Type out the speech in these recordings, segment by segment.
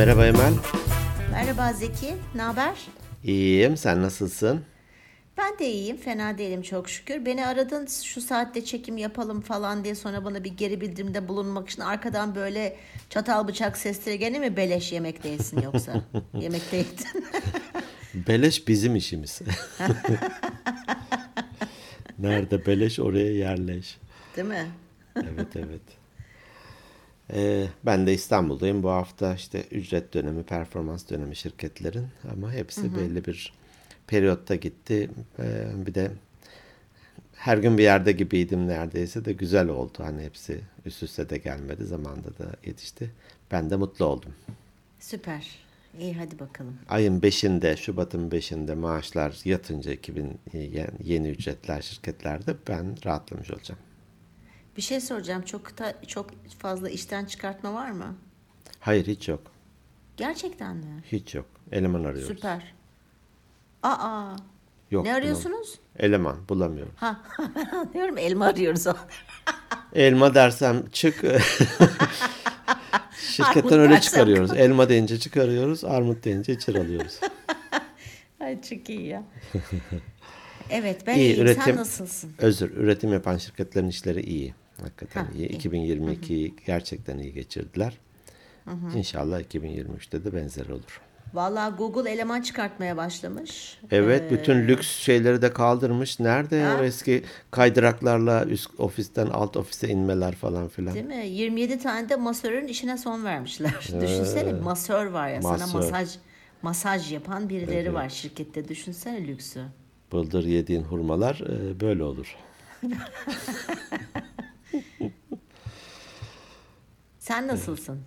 Merhaba Emel. Merhaba Zeki, ne haber? İyiyim, sen nasılsın? Ben de iyiyim, fena değilim çok şükür. Beni aradın şu saatte çekim yapalım falan diye sonra bana bir geri bildirimde bulunmak için arkadan böyle çatal bıçak sesleri gene mi beleş yemek değilsin yoksa? yemek değildin. Beleş bizim işimiz. Nerede beleş oraya yerleş. Değil mi? Evet evet. Ee, ben de İstanbul'dayım. Bu hafta işte ücret dönemi, performans dönemi şirketlerin ama hepsi belli bir periyotta gitti. Ee, bir de her gün bir yerde gibiydim neredeyse de güzel oldu. Hani hepsi üst üste de gelmedi. Zamanda da yetişti. Ben de mutlu oldum. Süper. İyi hadi bakalım. Ayın 5'inde, Şubat'ın 5'inde maaşlar yatınca 2000 yeni ücretler şirketlerde ben rahatlamış olacağım. Bir şey soracağım. Çok da, çok fazla işten çıkartma var mı? Hayır hiç yok. Gerçekten mi? Hiç yok. Eleman arıyoruz. Süper. Aa. Yok, ne arıyorsunuz? Eleman bulamıyorum. Ha, anlıyorum. Elma arıyoruz. Elma dersem çık. Şirketten öyle çıkarıyoruz. Elma deyince çıkarıyoruz. Armut deyince içeri alıyoruz. Ay çok iyi ya. Evet ben İyi, iyiyim. üretim- Sen nasılsın? Özür. Üretim yapan şirketlerin işleri iyi. Hakikaten Ha, iyi. iyi. 2022'yi gerçekten iyi geçirdiler. İnşallah 2023'te de benzeri olur. Vallahi Google eleman çıkartmaya başlamış. Evet, Ee, bütün lüks şeyleri de kaldırmış. Nerede o eski kaydıraklarla üst ofisten alt ofise inmeler falan filan. Değil mi? 27 tane de masörün işine son vermişler. Düşünsene masör var ya sana masör. masaj masaj yapan birileri var şirkette. Düşünsene lüksü. Bıldır yediğin hurmalar e, böyle olur. Sen nasılsın?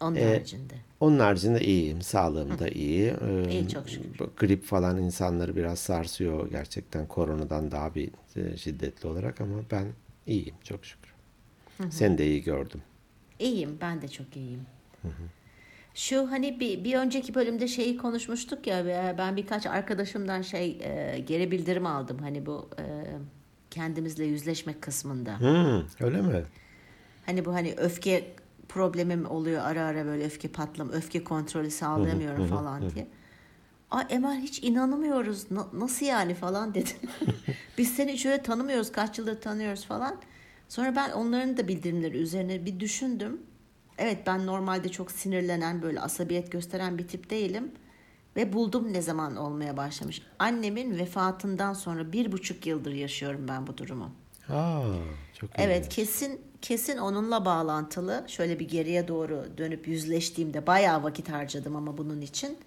Onun Ee, haricinde. Onun haricinde iyiyim. Sağlığım da iyi. Ee, İyi, çok şükür. Grip falan insanları biraz sarsıyor gerçekten koronadan daha bir e, şiddetli olarak ama ben iyiyim çok şükür. Seni de iyi gördüm. İyiyim, ben de çok iyiyim. Şu hani bir, bir önceki bölümde şeyi konuşmuştuk ya ben birkaç arkadaşımdan şey e, geri bildirim aldım hani bu e, kendimizle yüzleşmek kısmında. Hmm, öyle mi? Hani bu hani öfke problemim oluyor ara ara böyle öfke patlam, öfke kontrolü sağlayamıyorum falan diye. Aa Emel hiç inanamıyoruz. Na- nasıl yani falan dedim. Biz seni hiç öyle tanımıyoruz. Kaç yıldır tanıyoruz falan. Sonra ben onların da bildirimleri üzerine bir düşündüm. Evet ben normalde çok sinirlenen böyle asabiyet gösteren bir tip değilim. Ve buldum ne zaman olmaya başlamış. Annemin vefatından sonra bir buçuk yıldır yaşıyorum ben bu durumu. Aa, çok iyi. Evet kesin kesin onunla bağlantılı. Şöyle bir geriye doğru dönüp yüzleştiğimde bayağı vakit harcadım ama bunun için.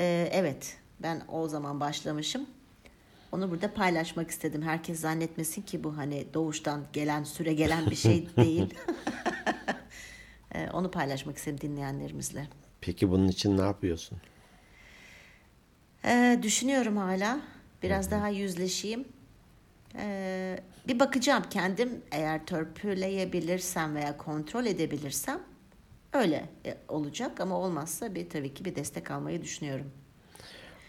Ee, evet ben o zaman başlamışım. Onu burada paylaşmak istedim. Herkes zannetmesin ki bu hani doğuştan gelen süre gelen bir şey değil. Ee, onu paylaşmak istedim dinleyenlerimizle. Peki bunun için ne yapıyorsun? Ee, düşünüyorum hala. Biraz daha yüzleşeyim. Ee, bir bakacağım kendim eğer törpüleyebilirsem veya kontrol edebilirsem öyle e, olacak ama olmazsa bir tabii ki bir destek almayı düşünüyorum.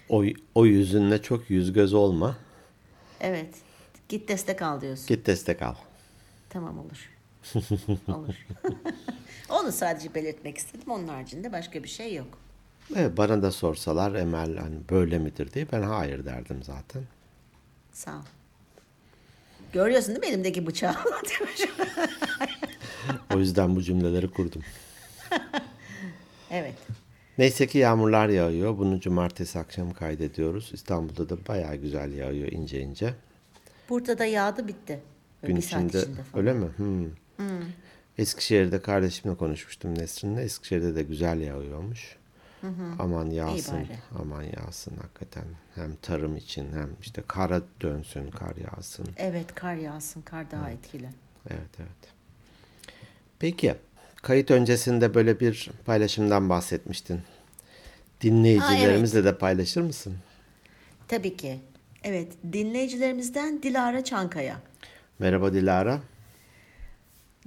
O, o yüzünle çok yüz göz olma. Evet. Git destek al diyorsun. Git destek al. Tamam olur. olur. Onu sadece belirtmek istedim. Onun haricinde başka bir şey yok. Evet, bana da sorsalar Emel hani böyle midir diye ben hayır derdim zaten. Sağ ol. Görüyorsun değil mi elimdeki bıçağı? O yüzden bu cümleleri kurdum. evet. Neyse ki yağmurlar yağıyor. Bunu cumartesi akşam kaydediyoruz. İstanbul'da da bayağı güzel yağıyor ince ince. Burada da yağdı bitti. Böyle Gün bir saat içinde içinde falan. öyle mi? Hmm. Eskişehir'de kardeşimle konuşmuştum Nesrin'le. Eskişehir'de de güzel yağıyormuş. Aman yağsın, aman yağsın hakikaten. Hem tarım için hem işte kara dönsün, kar yağsın. Evet kar yağsın. Kar daha etkili. Evet, evet. Peki, kayıt öncesinde böyle bir paylaşımdan bahsetmiştin. Dinleyicilerimizle de paylaşır mısın? Tabii ki. Evet dinleyicilerimizden Dilara Çankaya. Merhaba Dilara.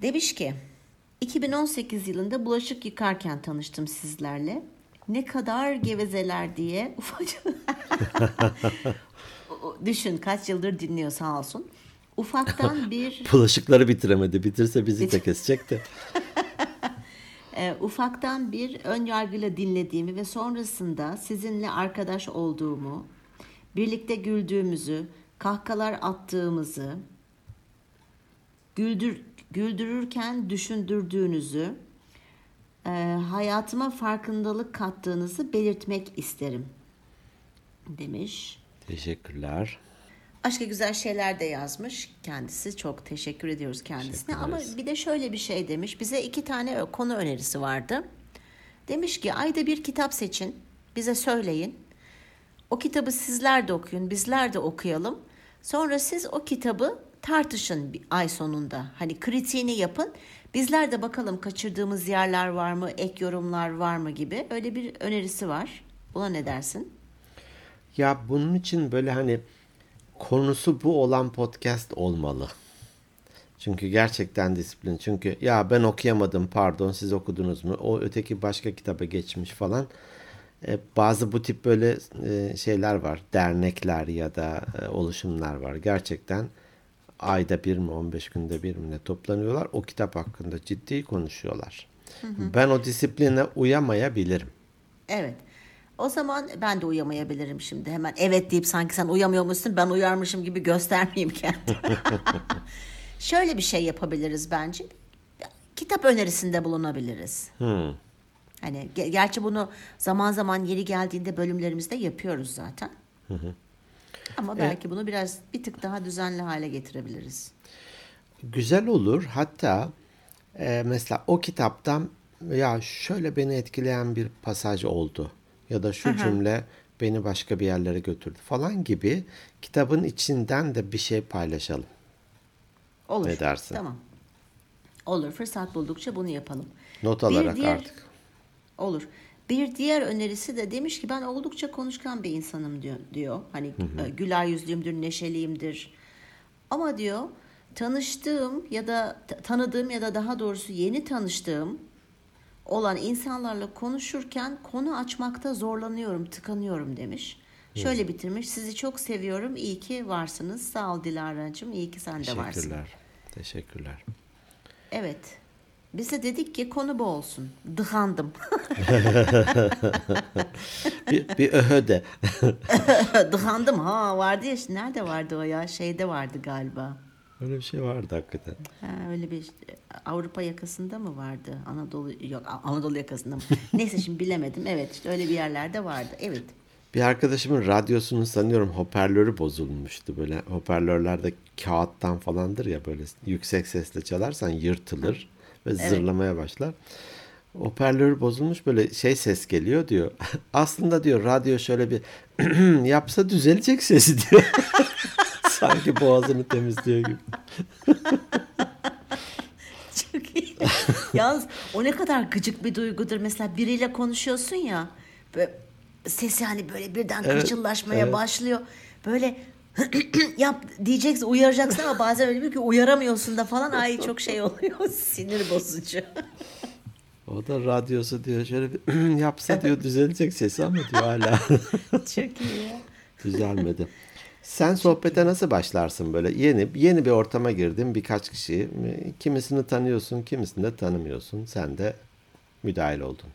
Demiş ki 2018 yılında bulaşık yıkarken tanıştım sizlerle. Ne kadar gevezeler diye ufacık düşün kaç yıldır dinliyor sağ olsun. Ufaktan bir Bulaşıkları bitiremedi. Bitirse bizi de kesecekti. e, ufaktan bir ön yargıyla dinlediğimi ve sonrasında sizinle arkadaş olduğumu, birlikte güldüğümüzü, kahkalar attığımızı, güldür, güldürürken düşündürdüğünüzü, e, hayatıma farkındalık kattığınızı belirtmek isterim demiş. Teşekkürler. Başka güzel şeyler de yazmış kendisi. Çok teşekkür ediyoruz kendisine. Teşekkür Ama bir de şöyle bir şey demiş. Bize iki tane konu önerisi vardı. Demiş ki ayda bir kitap seçin. Bize söyleyin. O kitabı sizler de okuyun. Bizler de okuyalım. Sonra siz o kitabı tartışın bir ay sonunda. Hani kritiğini yapın. Bizler de bakalım kaçırdığımız yerler var mı, ek yorumlar var mı gibi. Öyle bir önerisi var. Buna ne dersin? Ya bunun için böyle hani konusu bu olan podcast olmalı. Çünkü gerçekten disiplin. Çünkü ya ben okuyamadım pardon siz okudunuz mu? O öteki başka kitaba geçmiş falan. E, bazı bu tip böyle e, şeyler var. Dernekler ya da e, oluşumlar var. Gerçekten ayda bir mi 15 günde bir mi ne toplanıyorlar. O kitap hakkında ciddi konuşuyorlar. Ben o disipline uyamayabilirim. Evet. O zaman ben de uyamayabilirim şimdi. Hemen evet deyip sanki sen uyamıyormuşsun ben uyarmışım gibi göstermeyeyim kendimi. Şöyle bir şey yapabiliriz bence. Kitap önerisinde bulunabiliriz. Hmm. Hani ge- gerçi bunu zaman zaman yeri geldiğinde bölümlerimizde yapıyoruz zaten. Ama belki bunu biraz bir tık daha düzenli hale getirebiliriz. Güzel olur. Hatta e, mesela o kitaptan ya şöyle beni etkileyen bir pasaj oldu ya da şu cümle beni başka bir yerlere götürdü falan gibi kitabın içinden de bir şey paylaşalım. Olur. Ne dersin? Tamam. Olur. Fırsat buldukça bunu yapalım. Not Bir alarak diğer- artık. Olur. Bir diğer önerisi de demiş ki ben oldukça konuşkan bir insanım diyor. diyor. Hani e, güler yüzlüyümdür, neşeliyimdir. Ama diyor tanıştığım ya da tanıdığım ya da daha doğrusu yeni tanıştığım olan insanlarla konuşurken konu açmakta zorlanıyorum, tıkanıyorum demiş. Şöyle bitirmiş. Sizi çok seviyorum. İyi ki varsınız. Sağ ol Dilara'cığım. İyi ki sen de varsın. Teşekkürler. Teşekkürler. Evet. Biz de dedik ki konu bu olsun. Dıhandım. Bir, bir öhö de. Dıhandım ha vardı ya nerede vardı o ya şeyde vardı galiba. Öyle bir şey vardı hakikaten. Ha, öyle bir Avrupa yakasında mı vardı? Anadolu yok Anadolu yakasında mı? Neyse şimdi bilemedim. Evet işte öyle bir yerlerde vardı. Evet. Bir arkadaşımın radyosunun sanıyorum hoparlörü bozulmuştu. Böyle hoparlörlerde kağıttan falandır ya böyle yüksek sesle çalarsan yırtılır ve zırlamaya başlar. Hoparlörü bozulmuş böyle şey ses geliyor diyor. Aslında diyor radyo şöyle bir yapsa düzelecek sesi diyor. Sanki boğazını temizliyor gibi. Çok iyi. Yalnız o ne kadar gıcık bir duygudur. Mesela biriyle konuşuyorsun ya. Böyle sesi hani böyle birden Evet, kırçıllaşmaya evet. başlıyor. Böyle yap diyeceksin uyaracaksın ama bazen öyle bir ki uyaramıyorsun da falan ay çok şey oluyor sinir bozucu. O da radyosu diyor şöyle bir yapsa diyor düzelecek sesi ama diyor hala çok iyi ya. düzelmedi. Sen sohbete nasıl başlarsın böyle? Yeni yeni bir ortama girdin birkaç kişi. Kimisini tanıyorsun, kimisini de tanımıyorsun. Sen de müdahil oldun.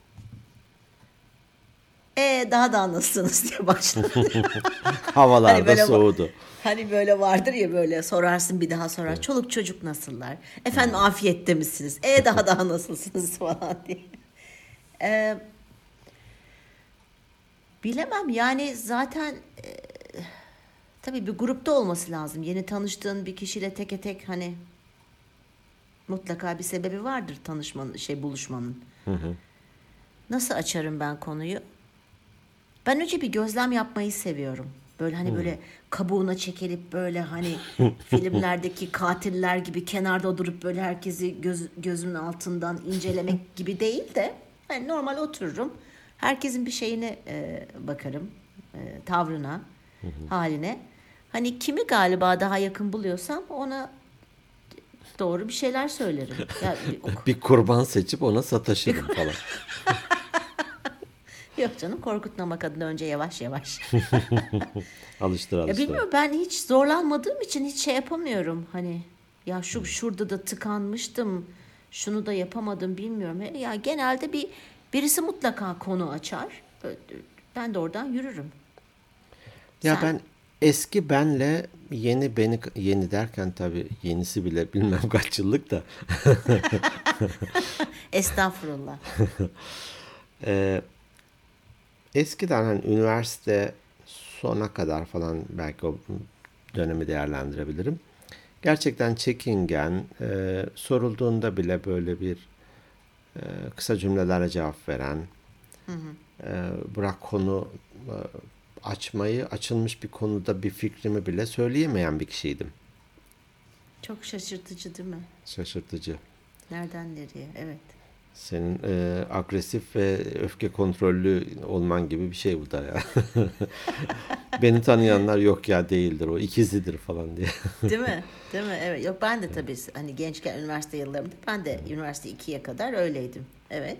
E daha da nasılsınız diye başladı. Havalar Hani böyle- soğudu. Hani böyle vardır ya böyle sorarsın bir daha sorar. Çoluk çocuk nasıllar? Efendim afiyette misiniz? E daha daha nasılsınız falan diye. Ee, bilemem yani zaten e, tabii bir grupta olması lazım. Yeni tanıştığın bir kişiyle teke tek hani mutlaka bir sebebi vardır tanışmanın şey buluşmanın. Nasıl açarım ben konuyu? Ben önce bir gözlem yapmayı seviyorum. Böyle hani böyle kabuğuna çekilip böyle hani filmlerdeki katiller gibi kenarda durup böyle herkesi göz, gözümün altından incelemek gibi değil de hani normal otururum. Herkesin bir şeyine e, bakarım. e, tavrına, haline. Hani kimi galiba daha yakın buluyorsam ona doğru bir şeyler söylerim. Ya, Bir kurban seçip ona sataşırım falan. Yok canım korkutmamak adına önce yavaş yavaş. Alıştır Ya alıştır. bilmiyorum ben hiç zorlanmadığım için hiç şey yapamıyorum. Hani ya şu şurada da tıkanmıştım. şunu da yapamadım bilmiyorum. Ya genelde bir birisi mutlaka konu açar. Ben de oradan yürürüm. Ya Sen? ben eski benle yeni beni yeni derken tabii yenisi bile bilmem kaç yıllık da. Estağfurullah. ee, eskiden hani üniversite sona kadar falan belki o dönemi değerlendirebilirim. Gerçekten çekingen, e, sorulduğunda bile böyle bir e, kısa cümlelerle cevap veren, hı hı. E, bırak konu e, açmayı, açılmış bir konuda bir fikrimi bile söyleyemeyen bir kişiydim. Çok şaşırtıcı değil mi? Şaşırtıcı. Nereden nereye? Evet. Senin e, agresif ve öfke kontrollü olman gibi bir şey bu da ya. Beni tanıyanlar yok ya değildir o ikizidir falan diye. Değil mi? Değil mi? Evet. Yok ben de tabii hani gençken üniversite yıllarımda ben de üniversite ikiye kadar öyleydim. Evet.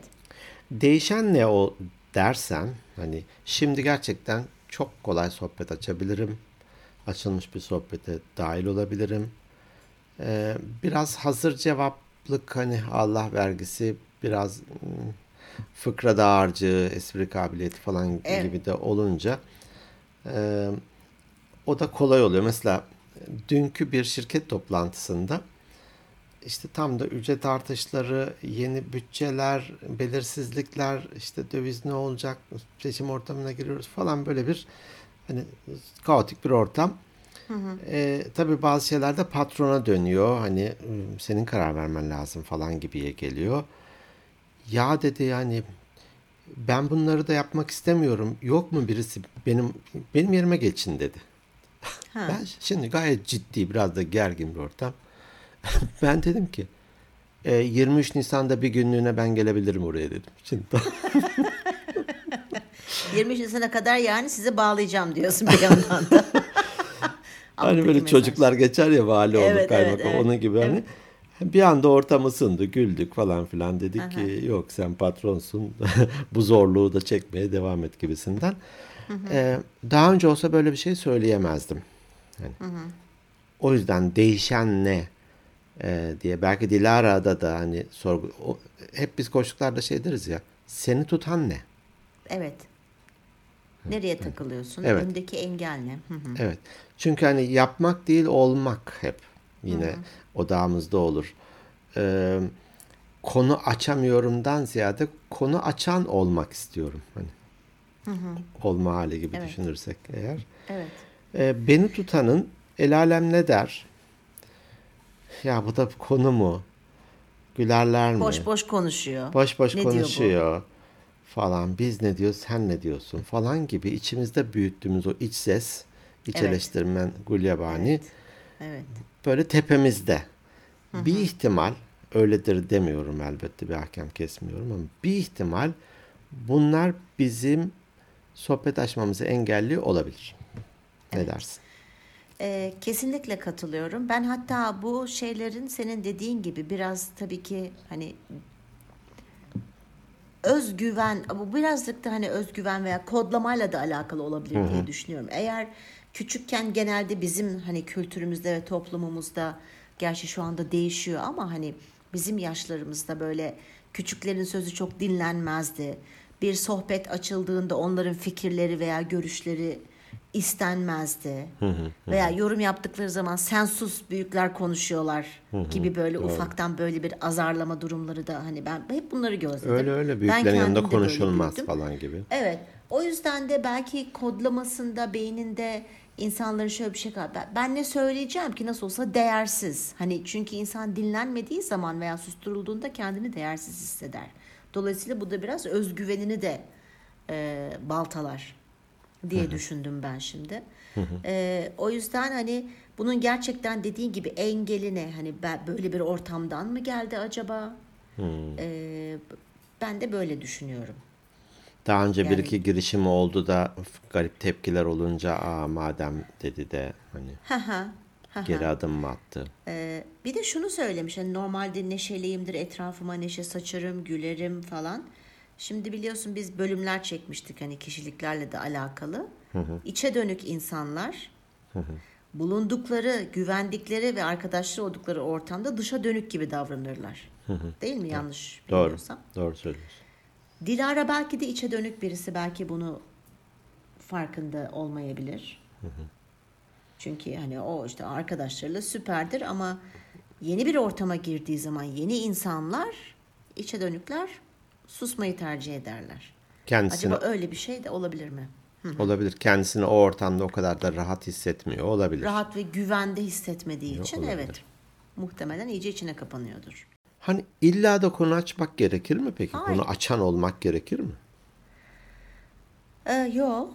Değişen ne o dersen hani şimdi gerçekten çok kolay sohbet açabilirim. Açılmış bir sohbete dahil olabilirim. Ee, biraz hazır cevaplık hani Allah vergisi biraz hmm, fıkra dağarcığı, espri kabiliyeti falan evet. gibi de olunca e, o da kolay oluyor. Mesela dünkü bir şirket toplantısında işte tam da ücret artışları, yeni bütçeler, belirsizlikler, işte döviz ne olacak, seçim ortamına giriyoruz falan böyle bir hani kaotik bir ortam. Hı hı. E, tabii bazı şeylerde patrona dönüyor. Hani senin karar vermen lazım falan gibiye geliyor. Ya dedi yani ben bunları da yapmak istemiyorum. Yok mu birisi benim benim yerime geçin dedi. Ha. Ben şimdi gayet ciddi biraz da gergin bir ortam. ben dedim ki e, 23 Nisan'da bir günlüğüne ben gelebilirim oraya dedim. Şimdi 23 Nisan'a kadar yani sizi bağlayacağım diyorsun bir yandan da. hani böyle mesaj. çocuklar geçer ya vali evet, kaymakam evet, evet. onun gibi hani. Evet. Bir anda ortam ısındı, güldük falan filan dedik Aha. ki yok sen patronsun bu zorluğu da çekmeye devam et gibisinden. Ee, daha önce olsa böyle bir şey söyleyemezdim. Yani, O yüzden değişen ne ee, diye belki Dilara'da da hani sorgu o, hep biz koştuklarda şey deriz ya seni tutan ne? Evet. Nereye takılıyorsun? Evet. Öndeki engel ne? Evet. Çünkü hani yapmak değil olmak hep yine Hı-hı. odağımızda olur. Ee, konu açamıyorumdan ziyade konu açan olmak istiyorum. Hani Hı-hı. olma hali gibi evet. düşünürsek eğer. Evet. Ee, beni tutanın el alem ne der? Ya bu da konu mu? Gülerler mi? Boş boş konuşuyor. Boş boş ne konuşuyor falan. Biz ne diyoruz, sen ne diyorsun falan gibi içimizde büyüttüğümüz o iç ses, iç evet. eleştirmen Gulyabani evet. evet. Böyle tepemizde. Hı-hı. Bir ihtimal öyledir demiyorum elbette bir hakem kesmiyorum ama bir ihtimal bunlar bizim sohbet açmamızı engelli olabilir. Ne evet. dersin? E, kesinlikle katılıyorum. Ben hatta bu şeylerin senin dediğin gibi biraz tabii ki hani özgüven, bu birazcık da hani özgüven veya kodlamayla da alakalı olabilir Hı-hı. diye düşünüyorum. Eğer küçükken genelde bizim hani kültürümüzde ve toplumumuzda gerçi şu anda değişiyor ama hani bizim yaşlarımızda böyle küçüklerin sözü çok dinlenmezdi. Bir sohbet açıldığında onların fikirleri veya görüşleri istenmezdi. Hı hı, Veya yorum yaptıkları zaman sen sus büyükler konuşuyorlar gibi böyle Doğru. ufaktan böyle bir azarlama durumları da hani ben hep bunları gözledim. Öyle öyle büyüklerin ben yanında konuşulmaz falan gibi. Evet. O yüzden de belki kodlamasında beyninde insanların şöyle bir şey var. Ben ne söyleyeceğim ki nasıl olsa değersiz. Hani çünkü insan dinlenmediği zaman veya susturulduğunda kendini değersiz hisseder. Dolayısıyla bu da biraz özgüvenini de e, baltalar diye düşündüm ben şimdi. Ee, o yüzden hani bunun gerçekten dediğin gibi engeline hani ben böyle bir ortamdan mı geldi acaba? Ee, ben de böyle düşünüyorum. Daha önce yani, bir iki girişimi oldu da garip tepkiler olunca aa madem dedi de hani geri adım mı attı? Ee, bir de şunu söylemiş hani normalde neşeliyimdir etrafıma neşe saçarım gülerim falan. Şimdi biliyorsun biz bölümler çekmiştik hani kişiliklerle de alakalı. Hı hı. İçe dönük insanlar hı hı. bulundukları, güvendikleri ve arkadaşları oldukları ortamda dışa dönük gibi davranırlar. Değil mi? Yanlış Doğru. Doğru söylüyorsun. Dilara belki de içe dönük birisi. Belki bunu farkında olmayabilir. Çünkü hani o işte arkadaşlarıyla süperdir ama yeni bir ortama girdiği zaman yeni insanlar içe dönükler susmayı tercih ederler. Kendisini Acaba öyle bir şey de olabilir mi? olabilir. Kendisini o ortamda o kadar da rahat hissetmiyor olabilir. Rahat ve güvende hissetmediği için olabilir. evet. Muhtemelen iyice içine kapanıyordur. Hani illa da konu açmak gerekir mi peki? Hayır. Konu açan olmak gerekir mi? Ee, yo.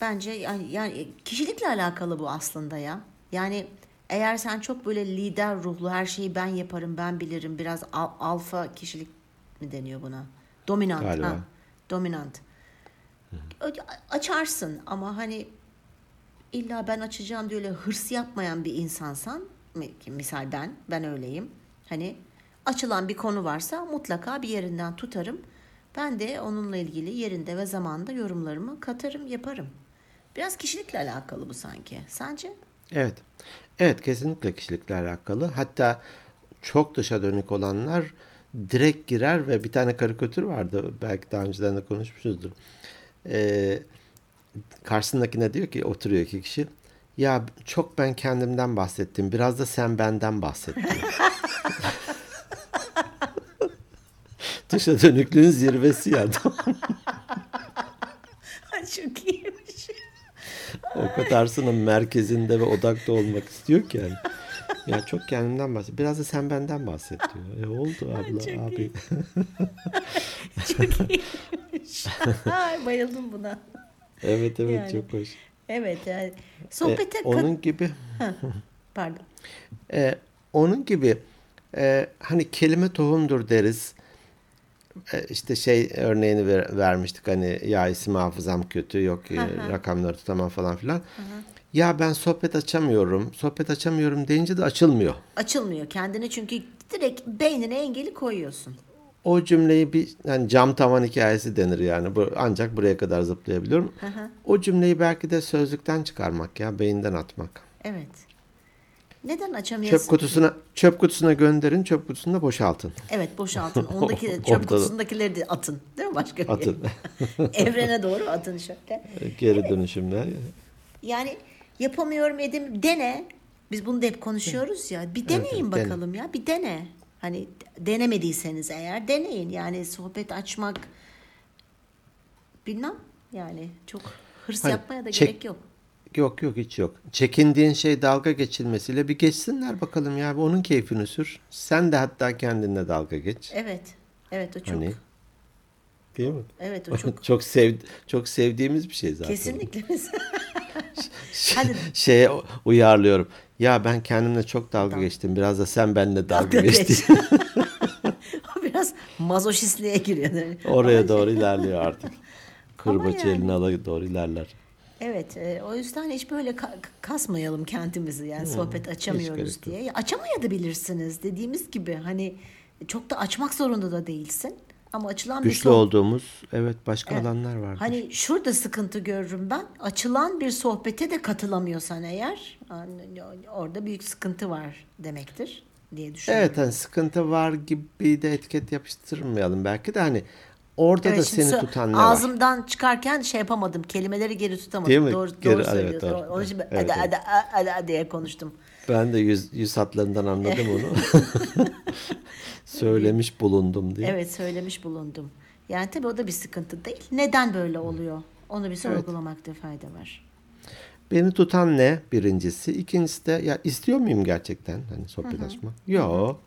Bence yani, yani kişilikle alakalı bu aslında ya. Yani eğer sen çok böyle lider ruhlu her şeyi ben yaparım ben bilirim biraz al- alfa kişilik mi deniyor buna? Dominant. Galiba. Ha, dominant. Ö- Açarsın ama hani illa ben açacağım diye öyle hırs yapmayan bir insansan misal ben ben öyleyim. Hani açılan bir konu varsa mutlaka bir yerinden tutarım. Ben de onunla ilgili yerinde ve zamanda yorumlarımı katarım, yaparım. Biraz kişilikle alakalı bu sanki. Sence? Evet. Evet kesinlikle kişilikle alakalı. Hatta çok dışa dönük olanlar direkt girer ve bir tane karikatür vardı. Belki daha önceden de konuşmuşuzdur. Ee, karşısındakine diyor ki oturuyor iki kişi. Ya çok ben kendimden bahsettim. Biraz da sen benden bahset diyor. Dışa dönüklüğün zirvesi ya. Çok iyiymiş. o katarsının merkezinde ve odakta olmak istiyor ki yani. Ya çok kendimden bahset. Biraz da sen benden bahset diyor. E oldu abla Çok abi. iyi. Çok iyiymiş. Ay, Bayıldım buna. evet evet Yani. çok hoş. Evet yani E, sohbete kat- onun gibi Pardon. e, onun gibi e, hani kelime tohumdur deriz. E, işte şey örneğini ver- vermiştik hani ya isim hafızam kötü yok e, Hı hı. rakamları tutamam falan filan. Ya ben sohbet açamıyorum. Sohbet açamıyorum deyince de açılmıyor. Açılmıyor kendine çünkü direkt beynine engeli koyuyorsun. O cümleyi bir hani cam tavan hikayesi denir yani. Bu, ancak buraya kadar zıplayabiliyorum. O cümleyi belki de sözlükten çıkarmak ya, beyinden atmak. Evet. Neden açamıyorsun? Çöp kutusuna çöp kutusuna gönderin, çöp kutusunu da boşaltın. Evet boşaltın. Ondaki çöp kutusundakileri de atın. Değil mi başka bir yere? Atın. Evrene doğru atın şöyle. Geri dönüşümler. Yani yapamıyorum edim dene. Biz bunu da hep konuşuyoruz ya. Bir deneyin evet, dene. bakalım ya. Bir dene. Hani denemediyseniz eğer deneyin. Yani sohbet açmak bilmem yani çok hırs Hani yapmaya da çek- gerek yok. Yok yok hiç yok. Çekindiğin şey dalga geçilmesiyle bir geçsinler bakalım ya. Onun keyfini sür. Sen de hatta kendinle dalga geç. Evet. Evet o çok. Hani değil mi? Evet o çok. çok sev çok sevdiğimiz bir şey zaten. Kesinlikle. Hadi Şeye uyarlıyorum. Ya ben kendimle çok dalga geçtim. Biraz da sen benimle dalga, geçtin. o biraz mazoşistliğe giriyor. Oraya doğru ilerliyor artık. Kırbaç yani. eline ala doğru ilerler. Evet, e, o yüzden hiç böyle ka- kasmayalım kendimizi yani sohbet açamıyoruz diye. Ya, açamayabilirsiniz dediğimiz gibi hani çok da açmak zorunda da değilsin. Ama açılan bir Güçlü sohbet olduğumuz evet başka alanlar vardır. Hani şurada sıkıntı görürüm ben. Açılan bir sohbete de katılamıyorsan eğer hani orada büyük sıkıntı var demektir diye düşünüyorum. Evet hani sıkıntı var gibi de etiket yapıştırmayalım belki de hani orada Evet, da seni tutan ne var? Ağzımdan çıkarken şey yapamadım. Kelimeleri geri tutamadım. Değil mi? Doğru, Geri- doğru evet, söylüyorsun. doğru. Onun için Evet, ada, evet. ada, ada diye konuştum. Ben de yüz, yüz hatlarından anladım onu. Söylemiş bulundum diye. Evet söylemiş bulundum. Yani tabii o da bir sıkıntı değil. Neden böyle oluyor? Onu bir sorgulamakta fayda var. Beni tutan ne birincisi? İkincisi de ya istiyor muyum gerçekten hani sohbet açmak? Yok.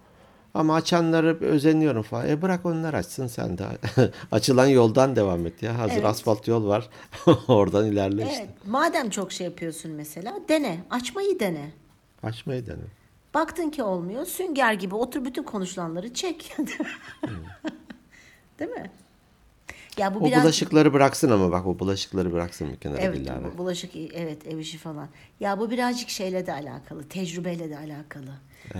Ama açanları özeniyorum falan. E bırak onlar açsın sen de. Açılan yoldan devam et ya. Hazır Evet. asfalt yol var. Oradan ilerle işte. Evet. Madem çok şey yapıyorsun mesela dene. Açmayı dene. Açmayı dene. Baktın ki olmuyor. Sünger gibi otur bütün konuşulanları çek. Değil mi? Ya bu O biraz bulaşıkları bıraksın ama bak o bulaşıkları bıraksın bir kenara Evet, Dilara. bu- bulaşık evet ev işi falan. Ya bu birazcık şeyle de alakalı, tecrübeyle de alakalı.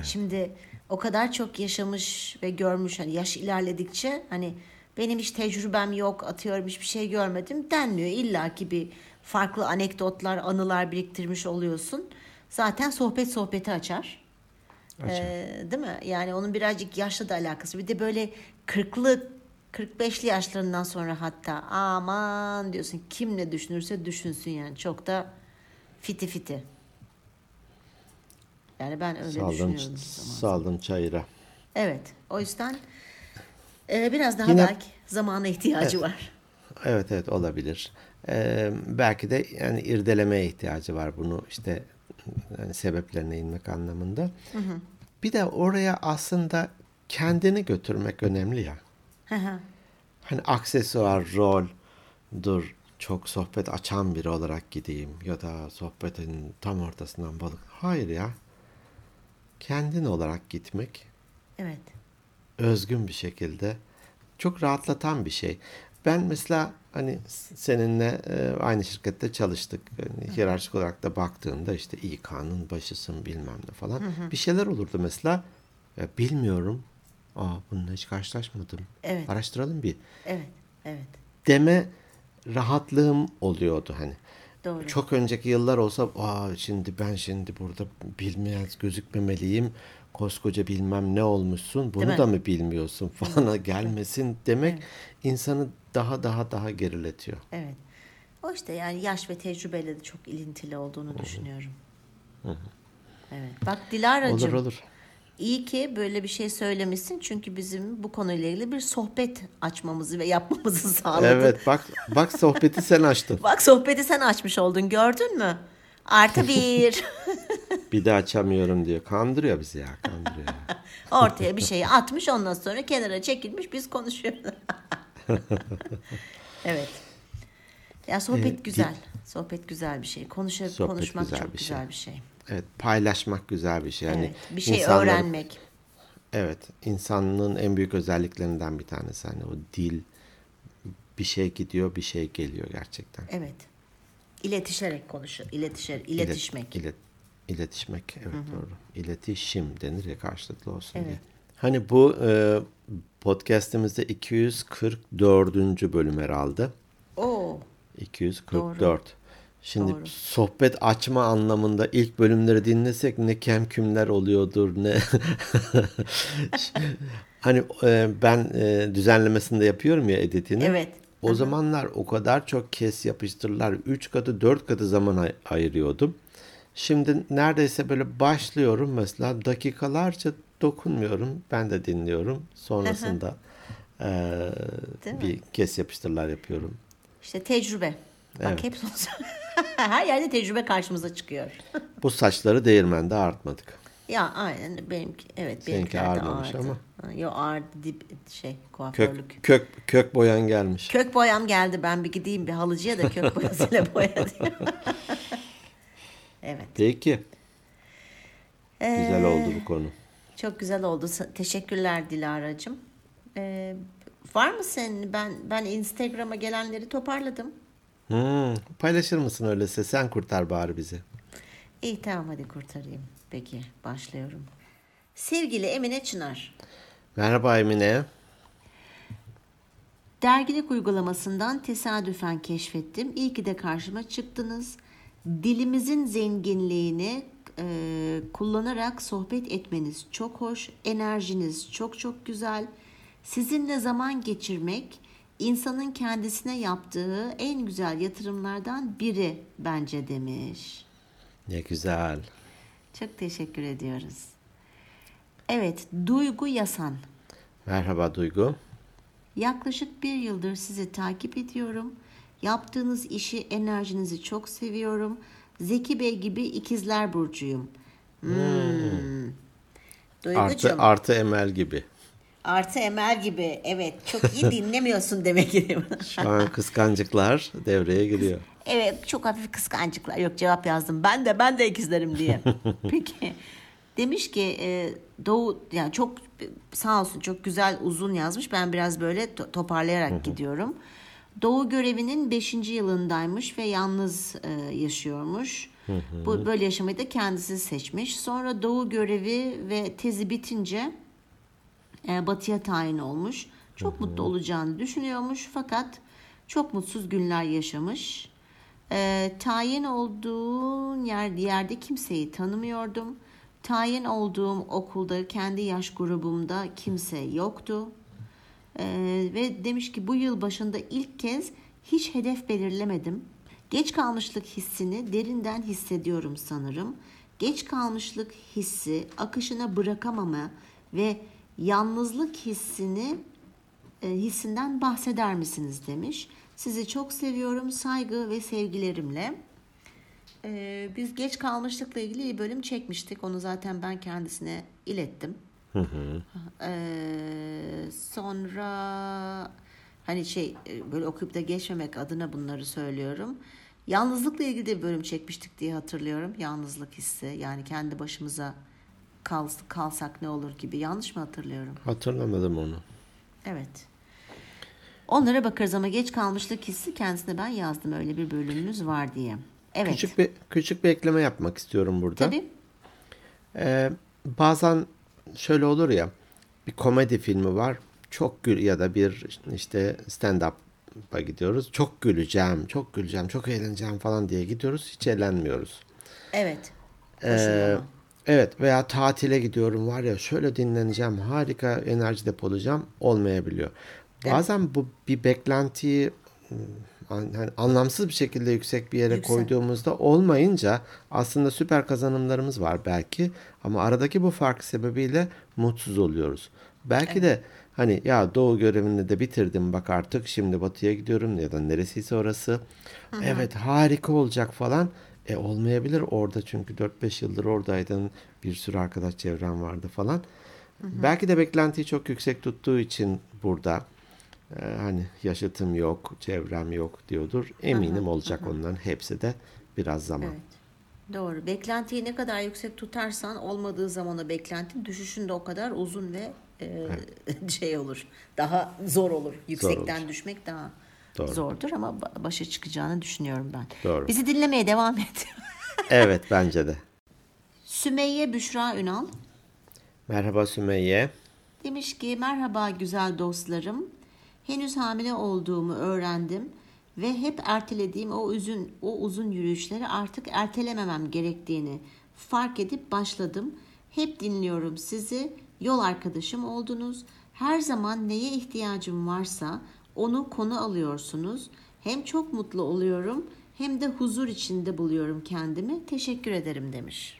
Şimdi o kadar çok yaşamış ve görmüş hani yaş ilerledikçe hani benim hiç tecrübem yok, atıyorum hiçbir şey görmedim denmiyor. İlla ki bir farklı anekdotlar, anılar biriktirmiş oluyorsun. Zaten sohbet sohbeti açar. Ee, değil mi? Yani onun birazcık yaşla da alakası. Bir de böyle 40'lı 45'li yaşlarından sonra hatta aman diyorsun kim ne düşünürse düşünsün yani. Çok da fiti fiti. Yani ben öyle Saldım, düşünüyorum. saldım çayıra. Evet. O yüzden e, biraz daha Yine- belki zamana ihtiyacı var. Evet evet olabilir. Ee, belki de yani irdelemeye ihtiyacı var bunu işte yani sebeplerine inmek anlamında. Bir de oraya aslında kendini götürmek önemli ya. Hı hı. Hani aksesuar, rol, dur çok sohbet açan biri olarak gideyim ya da sohbetin tam ortasından balık. Hayır ya. Kendin olarak gitmek evet. özgün bir şekilde çok rahatlatan bir şey. Ben mesela hani seninle e, aynı şirkette çalıştık. Yani hiyerarşik olarak da baktığında işte İK'nın başısın bilmem ne falan. Bir şeyler olurdu mesela. Ya bilmiyorum. Aa bununla hiç karşılaşmadım. Evet. Araştıralım bir. Evet. Evet. Deme rahatlığım oluyordu hani. Doğru. Çok önceki yıllar olsa aa şimdi ben şimdi burada bilmez gözükmemeliyim. Koskoca bilmem ne olmuşsun. Bunu da mı bilmiyorsun falana gelmesin demek insanı daha daha daha geriletiyor. Evet. O işte yani yaş ve tecrübeyle de çok ilintili olduğunu düşünüyorum. Evet. Bak Dilara'cığım. Olur olur. İyi ki böyle bir şey söylemişsin çünkü bizim bu konuyla ilgili bir sohbet açmamızı ve yapmamızı sağladın. Evet bak bak sohbeti sen açtın. Bak sohbeti sen açmış oldun gördün mü? Artı bir. Bir de açamıyorum diyor. Kandırıyor bizi ya kandırıyor. ya. Ortaya bir şeyi atmış ondan sonra kenara çekilmiş biz konuşuyoruz. evet. Ya sohbet Ee, güzel. Sohbet güzel bir şey. Konuşa, Sohbet konuşmak güzel çok bir şey. güzel bir şey. Evet paylaşmak güzel bir şey. Yani evet. Bir şey insanların- öğrenmek. Evet, insanlığın en büyük özelliklerinden bir tanesi. Hani o dil, bir şey gidiyor, bir şey geliyor gerçekten. Evet. İletişerek konuşur. İletişer, İlet- iletişmek. ilet- iletişmek, evet doğru. İletişim denir ya karşılıklı olsun Evet. diye. Hani bu e, podcastimizde 244. bölüm herhalde. Oo. 244. Şimdi Doğru. sohbet açma anlamında ilk bölümleri dinlesek ne kemkümler oluyordur ne hani e, ben e, düzenlemesini de yapıyorum ya editini. Evet. O zamanlar o kadar çok kes yapıştırırlar. 3 katı 4 katı zaman ay- ayırıyordum. Şimdi neredeyse böyle başlıyorum mesela dakikalarca dokunmuyorum. Ben de dinliyorum. Sonrasında e, Değil mi? bir kes yapıştırlar yapıyorum. İşte tecrübe. Bak Evet. hep her yerde tecrübe karşımıza çıkıyor. Bu saçları değirmende artmadık. Ya aynen benimki evet ağırmamış ağırdı. ama. Yo ağırdı dip şey Kök kuaförlük. kök kök boyan gelmiş. Kök boyam geldi ben bir gideyim bir halıcıya da kök boyasıyla boyatayım. Evet. Peki. Güzel Ee, oldu bu konu. Çok güzel oldu. Teşekkürler Dilara'cığım. Ee, var mı senin? Ben ben Instagram'a gelenleri toparladım. Hmm, paylaşır mısın öyleyse? Sen kurtar bari bizi. İyi tamam hadi kurtarayım. Peki başlıyorum. Sevgili Emine Çınar. Merhaba Emine. Dergilik uygulamasından tesadüfen keşfettim. İyi ki de karşıma çıktınız. Dilimizin zenginliğini e, kullanarak sohbet etmeniz çok hoş. Enerjiniz çok çok güzel. Sizinle zaman geçirmek insanın kendisine yaptığı en güzel yatırımlardan biri bence demiş. Ne güzel. Çok teşekkür ediyoruz. Evet, Duygu Yasan. Merhaba Duygu. Yaklaşık bir yıldır sizi takip ediyorum. Yaptığınız işi, enerjinizi çok seviyorum. Zeki Bey gibi ikizler burcuyum. Hmm. Duygucuğum, Artı, artı, artı Emel gibi. Emel gibi. Evet, çok iyi dinlemiyorsun demek ki. Şu an kıskancıklar devreye giriyor. Evet çok hafif kıskancıklar. Yok cevap yazdım. Ben de ben de ikizlerim diye. Peki. Demiş ki e, Doğu yani çok sağ olsun çok güzel uzun yazmış. Ben biraz böyle to- toparlayarak gidiyorum. Doğu görevinin 5. yılındaymış ve yalnız e, yaşıyormuş. Bu böyle yaşamayı da kendisi seçmiş. Sonra Doğu görevi ve tezi bitince e, batıya tayin olmuş. Çok mutlu olacağını düşünüyormuş fakat çok mutsuz günler yaşamış. E, tayin olduğu yer, yerde kimseyi tanımıyordum. Tayin olduğum okulda kendi yaş grubumda kimse yoktu. Ee, ve demiş ki bu yıl başında ilk kez hiç hedef belirlemedim. Geç kalmışlık hissini derinden hissediyorum sanırım. Geç kalmışlık hissi akışına bırakamama ve yalnızlık hissini e, hissinden bahseder misiniz demiş. Sizi çok seviyorum saygı ve sevgilerimle. Ee, biz geç kalmışlıkla ilgili bir bölüm çekmiştik. Onu zaten ben kendisine ilettim. Ee, sonra hani şey e, böyle okuyup da geçmemek adına bunları söylüyorum. Yalnızlıkla ilgili de bir bölüm çekmiştik diye hatırlıyorum. Yalnızlık hissi yani kendi başımıza kal, kalsak ne olur gibi. Yanlış mı hatırlıyorum? Hatırlamadım onu. Evet. Onlara bakarız ama geç kalmışlık hissi kendisine ben yazdım öyle bir bölümümüz var diye. Evet. Küçük bir küçük bir ekleme yapmak istiyorum burada. Tabii. Ee, bazen şöyle olur ya bir komedi filmi var çok gül ya da bir işte stand up'a gidiyoruz çok güleceğim çok güleceğim çok eğleneceğim falan diye gidiyoruz hiç eğlenmiyoruz. Evet. Ee, evet veya tatile gidiyorum var ya şöyle dinleneceğim harika enerji depolayacağım olmayabiliyor. Bazen bu bir beklentiyi yani anlamsız bir şekilde yüksek bir yere Yüksek. koyduğumuzda olmayınca aslında süper kazanımlarımız var belki ama aradaki bu fark sebebiyle mutsuz oluyoruz. Belki de hani ya doğu görevini de bitirdim bak artık şimdi batıya gidiyorum ya da neresiyse orası. Evet harika olacak falan. E olmayabilir orada çünkü 4-5 yıldır oradaydın bir sürü arkadaş çevren vardı falan. Belki de beklentiyi çok yüksek tuttuğu için burada e, hani yaşıtım yok, çevrem yok diyordur. Eminim olacak onların hepsi de biraz zaman. Evet. Doğru. Beklentiyi ne kadar yüksek tutarsan olmadığı zaman o beklentin düşüşün de o kadar uzun ve e, şey olur. Daha zor olur. Yüksekten olur. düşmek daha Doğru. zordur ama ba- başa çıkacağını düşünüyorum ben. Doğru. Bizi dinlemeye devam et. Evet bence de. Sümeyye Büşra Ünal Merhaba Sümeyye. Demiş ki merhaba güzel dostlarım. Henüz hamile olduğumu öğrendim ve hep ertelediğim o uzun o uzun yürüyüşleri artık ertelememem gerektiğini fark edip başladım. Hep dinliyorum sizi. Yol arkadaşım oldunuz. Her zaman neye ihtiyacım varsa onu konu alıyorsunuz. Hem çok mutlu oluyorum hem de huzur içinde buluyorum kendimi. Teşekkür ederim demiş.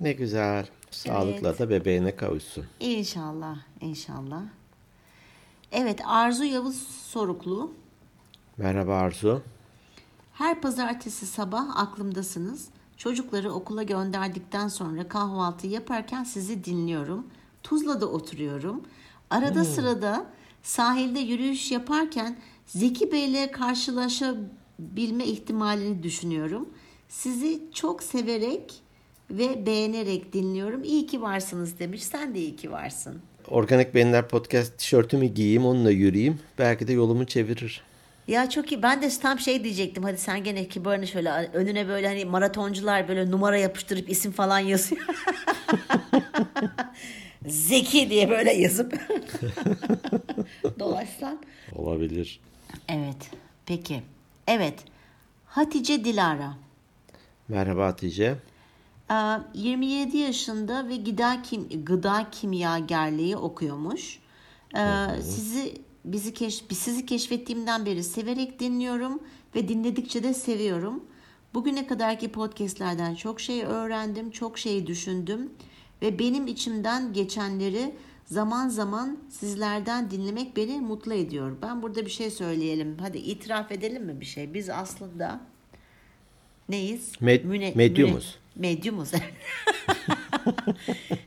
Ne güzel. Sağlıkla da bebeğine kavuşsun. İnşallah, inşallah. Evet, Arzu Yavuz Soruklu. Merhaba Arzu. Her pazartesi sabah aklımdasınız. Çocukları okula gönderdikten sonra kahvaltı yaparken sizi dinliyorum. Tuzla'da oturuyorum. Arada sırada sahilde yürüyüş yaparken Zeki Bey'le karşılaşabilme ihtimalini düşünüyorum. Sizi çok severek ve beğenerek dinliyorum. İyi ki varsınız demiş. Sen de iyi ki varsın. Organik Beyinler Podcast tişörtümü giyeyim onunla yürüyeyim. Belki de yolumu çevirir. Ya çok iyi. Ben de tam şey diyecektim. Hadi sen gene kibarını şöyle önüne böyle hani maratoncular böyle numara yapıştırıp isim falan yazıyor. Zeki diye böyle yazıp dolaşsan. Olabilir. Evet. Peki. Evet. Hatice Dilara. Merhaba Hatice. Aa, 27 yaşında ve gıda kim gıda kimyagerliği okuyormuş. Ee, sizi bizi keş sizi keşfettiğimden beri severek dinliyorum ve dinledikçe de seviyorum. Bugüne kadarki podcastlerden çok şey öğrendim, çok şey düşündüm ve benim içimden geçenleri zaman zaman sizlerden dinlemek beni mutlu ediyor. Ben burada bir şey söyleyelim. Hadi itiraf edelim mi bir şey? Biz aslında neyiz? Med- Müne- medyumuz. müne- medyumuz.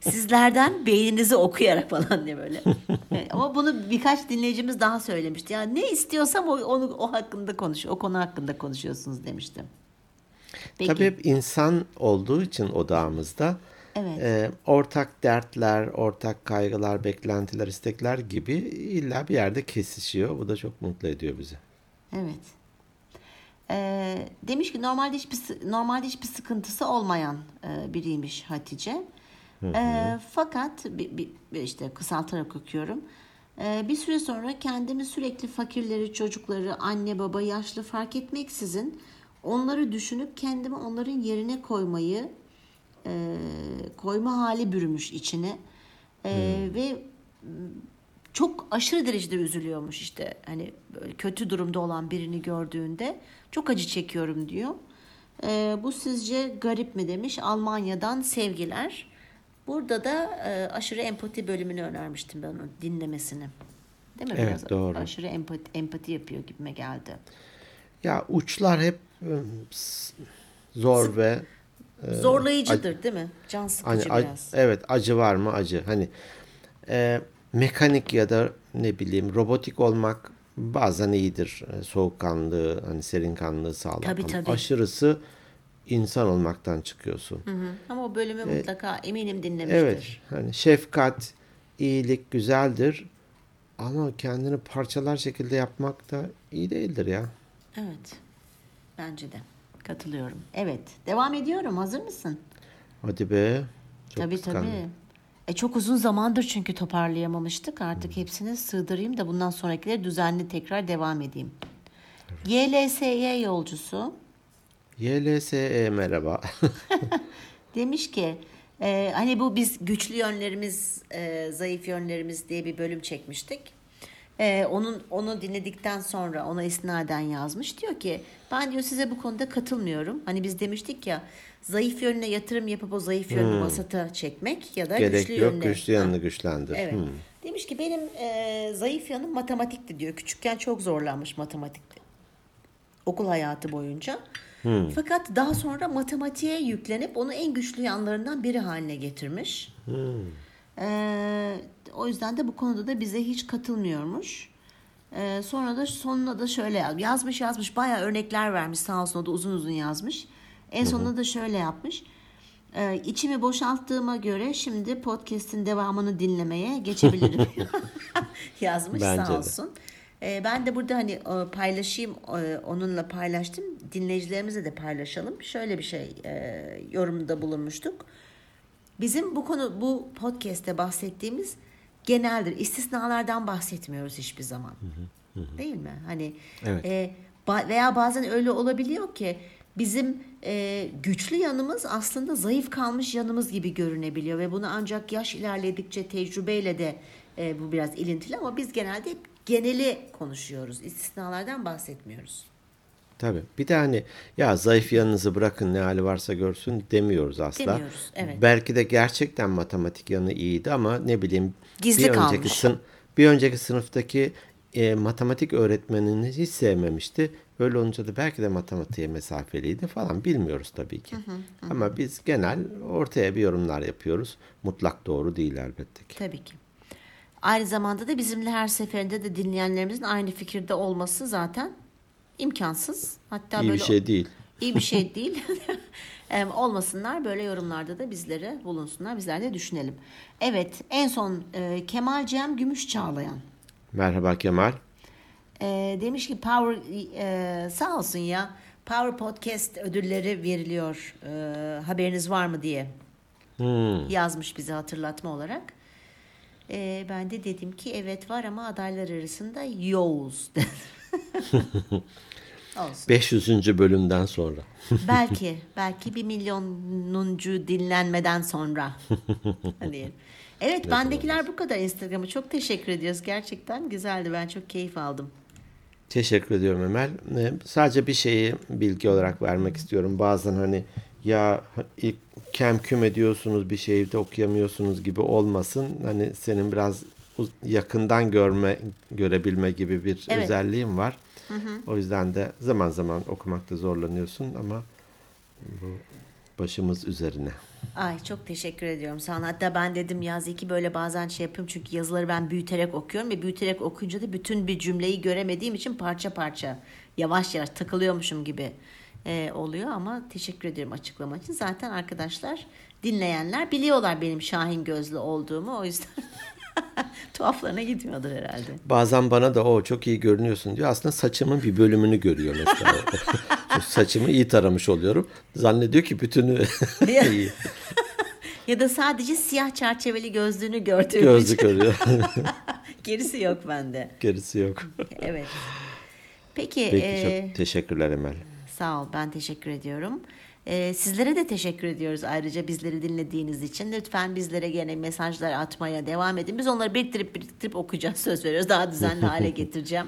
Sizlerden beyninizi okuyarak falan diye böyle. Evet, Ama bunu birkaç dinleyicimiz daha söylemişti. Yani ne istiyorsam o, onu o hakkında konuş, o konu hakkında konuşuyorsunuz demiştim. Peki. Tabii hep insan olduğu için odağımızda Evet. e, ortak dertler, ortak kaygılar, beklentiler, istekler gibi illa bir yerde kesişiyor. Bu da çok mutlu ediyor bizi. Evet. Ee, demiş ki normalde hiçbir normalde hiçbir sıkıntısı olmayan e, biriymiş Hatice. Ee, fakat bir, bir- işte kısaltarak okuyorum. Ee, bir süre sonra kendimi sürekli fakirleri, çocukları, anne baba, yaşlı fark etmeksizin onları düşünüp kendimi onların yerine koymayı e, koyma hali bürümüş içine. E, Ve m, çok aşırı derecede üzülüyormuş işte. Hani böyle kötü durumda olan birini gördüğünde çok acı çekiyorum diyor. E, bu sizce garip mi demiş. Almanya'dan sevgiler. Burada da e, aşırı empati bölümünü önermiştim ben onun dinlemesini. Değil mi? Evet, Biraz doğru. aşırı empati, empati yapıyor gibime geldi. Ya uçlar hep e, zor ve Zorlayıcıdır değil mi? Can hani sıkıcı a- biraz. evet acı var mı acı. Hani e, mekanik ya da ne bileyim robotik olmak bazen iyidir. E, soğukkanlı, hani serinkanlığı sağlar. Tabii, tabii. aşırısı insan olmaktan çıkıyorsun. Hı hı. Ama o bölümü mutlaka eminim dinlemiştir. Evet, hani şefkat, iyilik güzeldir ama kendini parçalar şekilde yapmak da iyi değildir ya. Evet. Bence de. Katılıyorum. Evet. Devam ediyorum. Hazır mısın? Hadi be. Çok tabii kıskandım. tabii. E çok uzun zamandır çünkü toparlayamamıştık. Artık hepsini sığdırayım da bundan sonrakileri düzenli tekrar devam edeyim. YLSY yolcusu YLSE merhaba. Demiş ki e, hani bu biz güçlü yönlerimiz, e, zayıf yönlerimiz diye bir bölüm çekmiştik. E, onun onu dinledikten sonra ona isnaden yazmış. Diyor ki ben diyor size bu konuda katılmıyorum. Hani biz demiştik ya zayıf yönüne yatırım yapıp o zayıf yönünü vasata çekmek ya da Gerek güçlü yok, yönüne. güçlü yanını güçlendir. Evet. Hmm. Demiş ki benim e, zayıf yanım matematikti diyor. Küçükken çok zorlanmış matematikte. Okul hayatı boyunca. Fakat daha sonra matematiğe yüklenip onu en güçlü yanlarından biri haline getirmiş. E, o yüzden de bu konuda da bize hiç katılmıyormuş. E, sonra da sonuna da şöyle yaz- yazmış yazmış bayağı örnekler vermiş sağ olsun o da uzun uzun yazmış. En sonunda da şöyle yapmış. E, içimi boşalttığıma göre şimdi podcast'in devamını dinlemeye geçebilirim. yazmış Bence sağ olsun. E, ben de burada hani e, paylaşayım e, onunla paylaştım. Dinleyicilerimize de paylaşalım. Şöyle bir şey e, yorumda bulunmuştuk. Bizim bu konu bu podcast'te bahsettiğimiz geneldir. İstisnalardan bahsetmiyoruz hiçbir zaman. Değil mi? Hani Evet. e, ba- veya bazen öyle olabiliyor ki bizim e, güçlü yanımız aslında zayıf kalmış yanımız gibi görünebiliyor ve bunu ancak yaş ilerledikçe tecrübeyle de e, bu biraz ilintili ama biz genelde hep geneli konuşuyoruz. İstisnalardan bahsetmiyoruz. Tabii. Bir de hani ya zayıf yanınızı bırakın ne hali varsa görsün demiyoruz asla. Demiyoruz, evet. Belki de gerçekten matematik yanı iyiydi ama ne bileyim Gizli bir kalmış. önceki sın bir önceki sınıftaki e, matematik öğretmenini hiç sevmemişti. Öyle olunca da belki de matematiğe mesafeliydi falan bilmiyoruz tabii ki. Ama biz genel ortaya bir yorumlar yapıyoruz. Mutlak doğru değil elbette ki. Tabii ki. Aynı zamanda da bizimle her seferinde de dinleyenlerimizin aynı fikirde olması zaten imkansız. Hatta İyi böyle bir şey değil. iyi bir şey değil. Olmasınlar böyle yorumlarda da bizlere bulunsunlar. Bizler de düşünelim. Evet en son e, Kemal Cem Gümüş Çağlayan. Merhaba Kemal. E, demiş ki Power e, sağ olsun ya Power Podcast ödülleri veriliyor. E, haberiniz var mı diye Hmm. yazmış bize hatırlatma olarak. E, ben de dedim ki evet var ama adaylar arasında yoğuz. Olsun. 500. bölümden sonra. belki, belki bir milyonuncu dinlenmeden sonra. Hani. Evet, bendekiler bu kadar Instagram'a. Çok teşekkür ediyoruz. Gerçekten güzeldi. Ben çok keyif aldım. Teşekkür ediyorum Emel. Ee, sadece bir şeyi bilgi olarak vermek istiyorum. Bazen hani ya ilk kem küm ediyorsunuz bir şeyi de okuyamıyorsunuz gibi olmasın. Hani senin biraz yakından görme görebilme gibi bir Evet. özelliğin var. O yüzden de zaman zaman okumakta zorlanıyorsun ama bu başımız üzerine. Ay çok teşekkür ediyorum sana. Hatta ben dedim ya Zeki böyle bazen şey yapıyorum çünkü yazıları ben büyüterek okuyorum ve büyüterek okuyunca da bütün bir cümleyi göremediğim için parça parça yavaş yavaş takılıyormuşum gibi e, oluyor ama teşekkür ederim açıklama için. Zaten arkadaşlar dinleyenler biliyorlar benim Şahin gözlü olduğumu o yüzden tuhaflarına gitmiyordur herhalde. Bazen bana da o çok iyi görünüyorsun diyor. Aslında saçımın bir bölümünü görüyor mesela. Saçımı iyi taramış oluyorum. Zannediyor ki bütünü iyi. Ya da sadece siyah çerçeveli gözlüğünü gördüğüm Gözlük için örüyor. gerisi yok bende. Gerisi yok. Evet. Peki, Peki e, çok teşekkürler Emel. Sağ ol, ben teşekkür ediyorum. Ee, sizlere de teşekkür ediyoruz ayrıca bizleri dinlediğiniz için. Lütfen bizlere gene mesajlar atmaya devam edin. Biz onları biriktirip biriktirip okuyacağız söz veriyoruz. Daha düzenli hale getireceğim.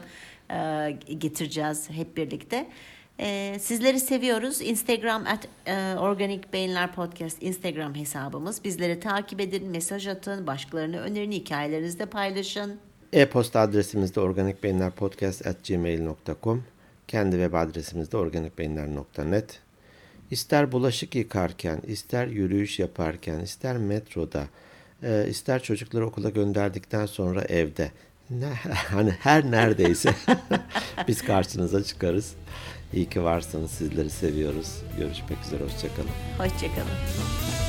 Ee, getireceğiz hep birlikte. Ee, sizleri seviyoruz. Instagram at e, Organik Beyinler Podcast Instagram hesabımız. Bizleri takip edin, mesaj atın, başkalarına önerin, hikayelerinizde paylaşın. E-posta adresimiz de organikbeyinlerpodcast.gmail.com Kendi web adresimiz de organikbeyinler.net İster bulaşık yıkarken, ister yürüyüş yaparken, ister metroda, e, ister çocukları okula gönderdikten sonra evde, ne, hani her neredeyse biz karşınıza çıkarız. İyi ki varsınız. Sizleri seviyoruz. Görüşmek üzere. Hoşçakalın. Hoşçakalın.